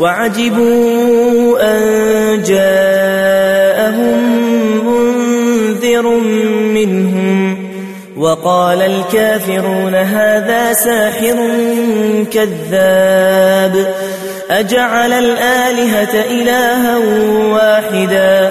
وعجبوا أن جاءهم منذر منهم وقال الكافرون هذا ساحر كذاب أجعل الآلهة إلها واحدا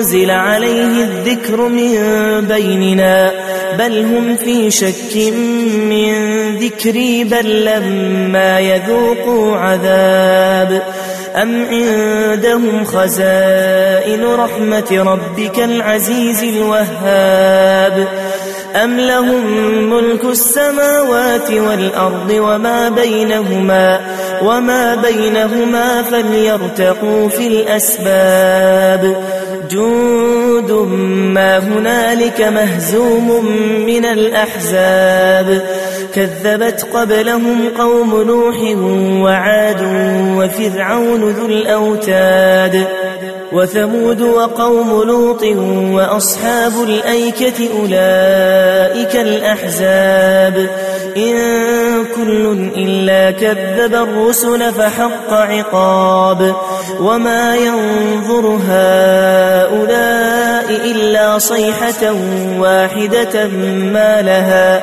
أأنزل عليه الذكر من بيننا بل هم في شك من ذكري بل لما يذوقوا عذاب. أم عندهم خزائن رحمة ربك العزيز الوهاب؟ أم لهم ملك السماوات والأرض وما بينهما وما بينهما فليرتقوا في الأسباب؟ جند ما هنالك مهزوم من الأحزاب كذبت قبلهم قوم نوح وعاد وفرعون ذو الأوتاد وثمود وقوم لوط وأصحاب الأيكة أولئك الأحزاب. إن كل إلا كذب الرسل فحق عقاب. وما ينظر هؤلاء إلا صيحة واحدة ما لها.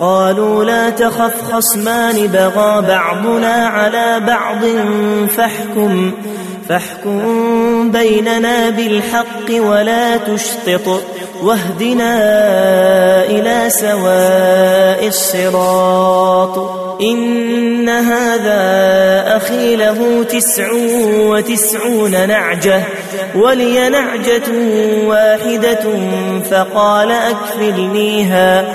قالوا لا تخف خصمان بغى بعضنا على بعض فاحكم فاحكم بيننا بالحق ولا تشطط واهدنا إلى سواء الصراط. إن هذا أخي له تسع وتسعون نعجة ولي نعجة واحدة فقال أكفلنيها.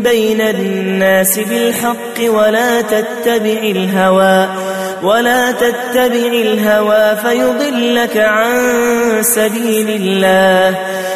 بين الناس بالحق ولا تتبع الهوى ولا تتبع الهوى فيضلك عن سبيل الله.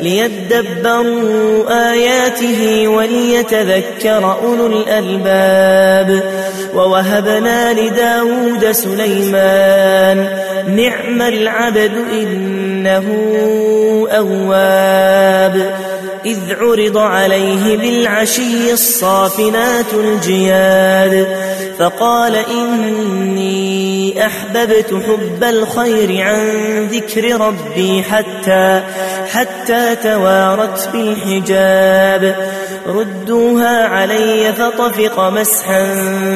ليدبروا آياته وليتذكر أولو الألباب. ووهبنا لداود سليمان نعم العبد إنه أواب. إذ عرض عليه بالعشي الصافنات الجياد فقال إني أحببت حب الخير عن ذكر ربي حتى حتى توارت بالحجاب. ردوها علي فطفق مسحا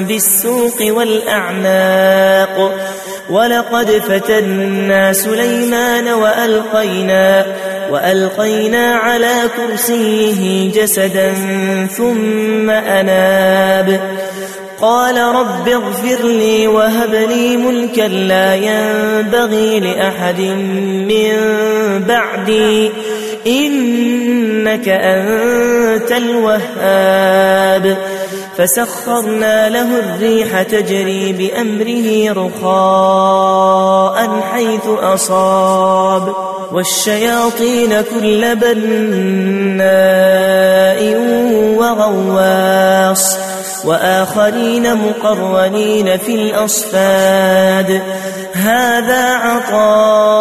بالسوق والأعناق. ولقد فتنا سليمان وألقينا وألقينا على كرسيه جسدا ثم أناب. قال رب اغفر لي وهب لي ملكا لا ينبغي لأحد من بعدي. إنك أنت الوهاب. فسخرنا له الريح تجري بأمره رخاء حيث أصاب. والشياطين كل بناء وغواص وآخرين مقرنين في الأصفاد هذا عطاؤنا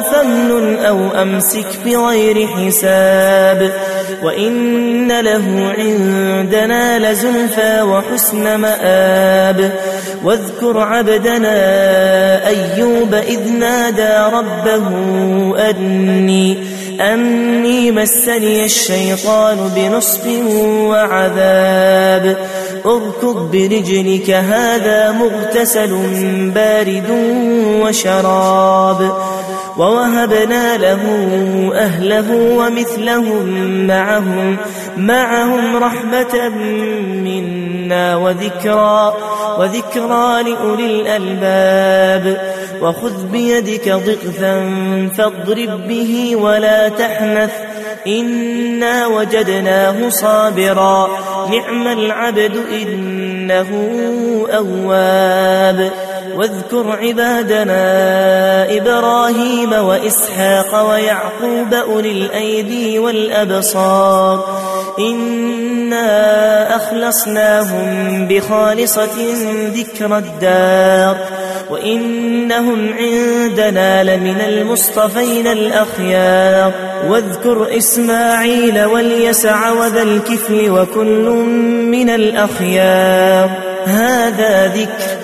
فمن أو أمسك بغير حساب وإن له عندنا لزلفى وحسن مآب. واذكر عبدنا أيوب إذ نادى ربه أني أني مسني الشيطان بنصب وعذاب. اركض برجلك هذا مغتسل بارد وشراب. ووهبنا له أهله ومثلهم معهم معهم رحمة منا وذكرى وذكرى لأولي الألباب. وخذ بيدك ضغثا فاضرب به ولا تحنث إنا وجدناه صابرا. نعم العبد إنه أواب. واذكر عبادنا إبراهيم وإسحاق ويعقوب أولي الأيدي والأبصار. إنا أخلصناهم بخالصة ذكر الدار. وإنهم عندنا لمن المصطفين الأخيار. واذكر إسماعيل واليسع وذا الكفل وكل من الأخيار. هذا ذكر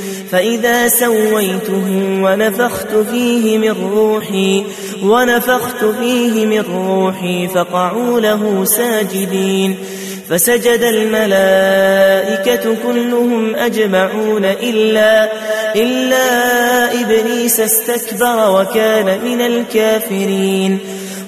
فإذا سويته ونفخت فيه من روحي ونفخت فيه من روحي فقعوا له ساجدين. فسجد الملائكة كلهم أجمعون إلا إلا إبليس استكبر وكان من الكافرين.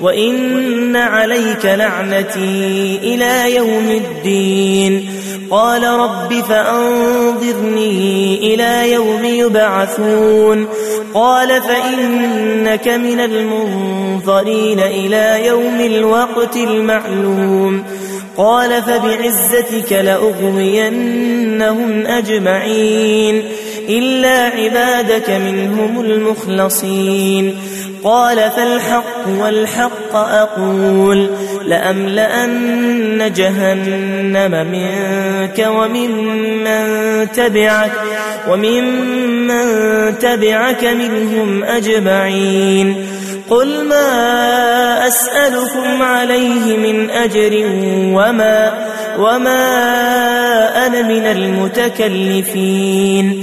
وإن عليك لعنتي إلى يوم الدين قال رب فأنظرني إلى يوم يبعثون قال فإنك من المنظرين إلى يوم الوقت المعلوم قال فبعزتك لأغوينهم أجمعين إلا عبادك منهم المخلصين. قال فالحق والحق أقول لأملأن جهنم منك وممن تبعك وممن تبعك منهم أجمعين. قل ما أسألكم عليه من أجر وما وما أنا من المتكلفين.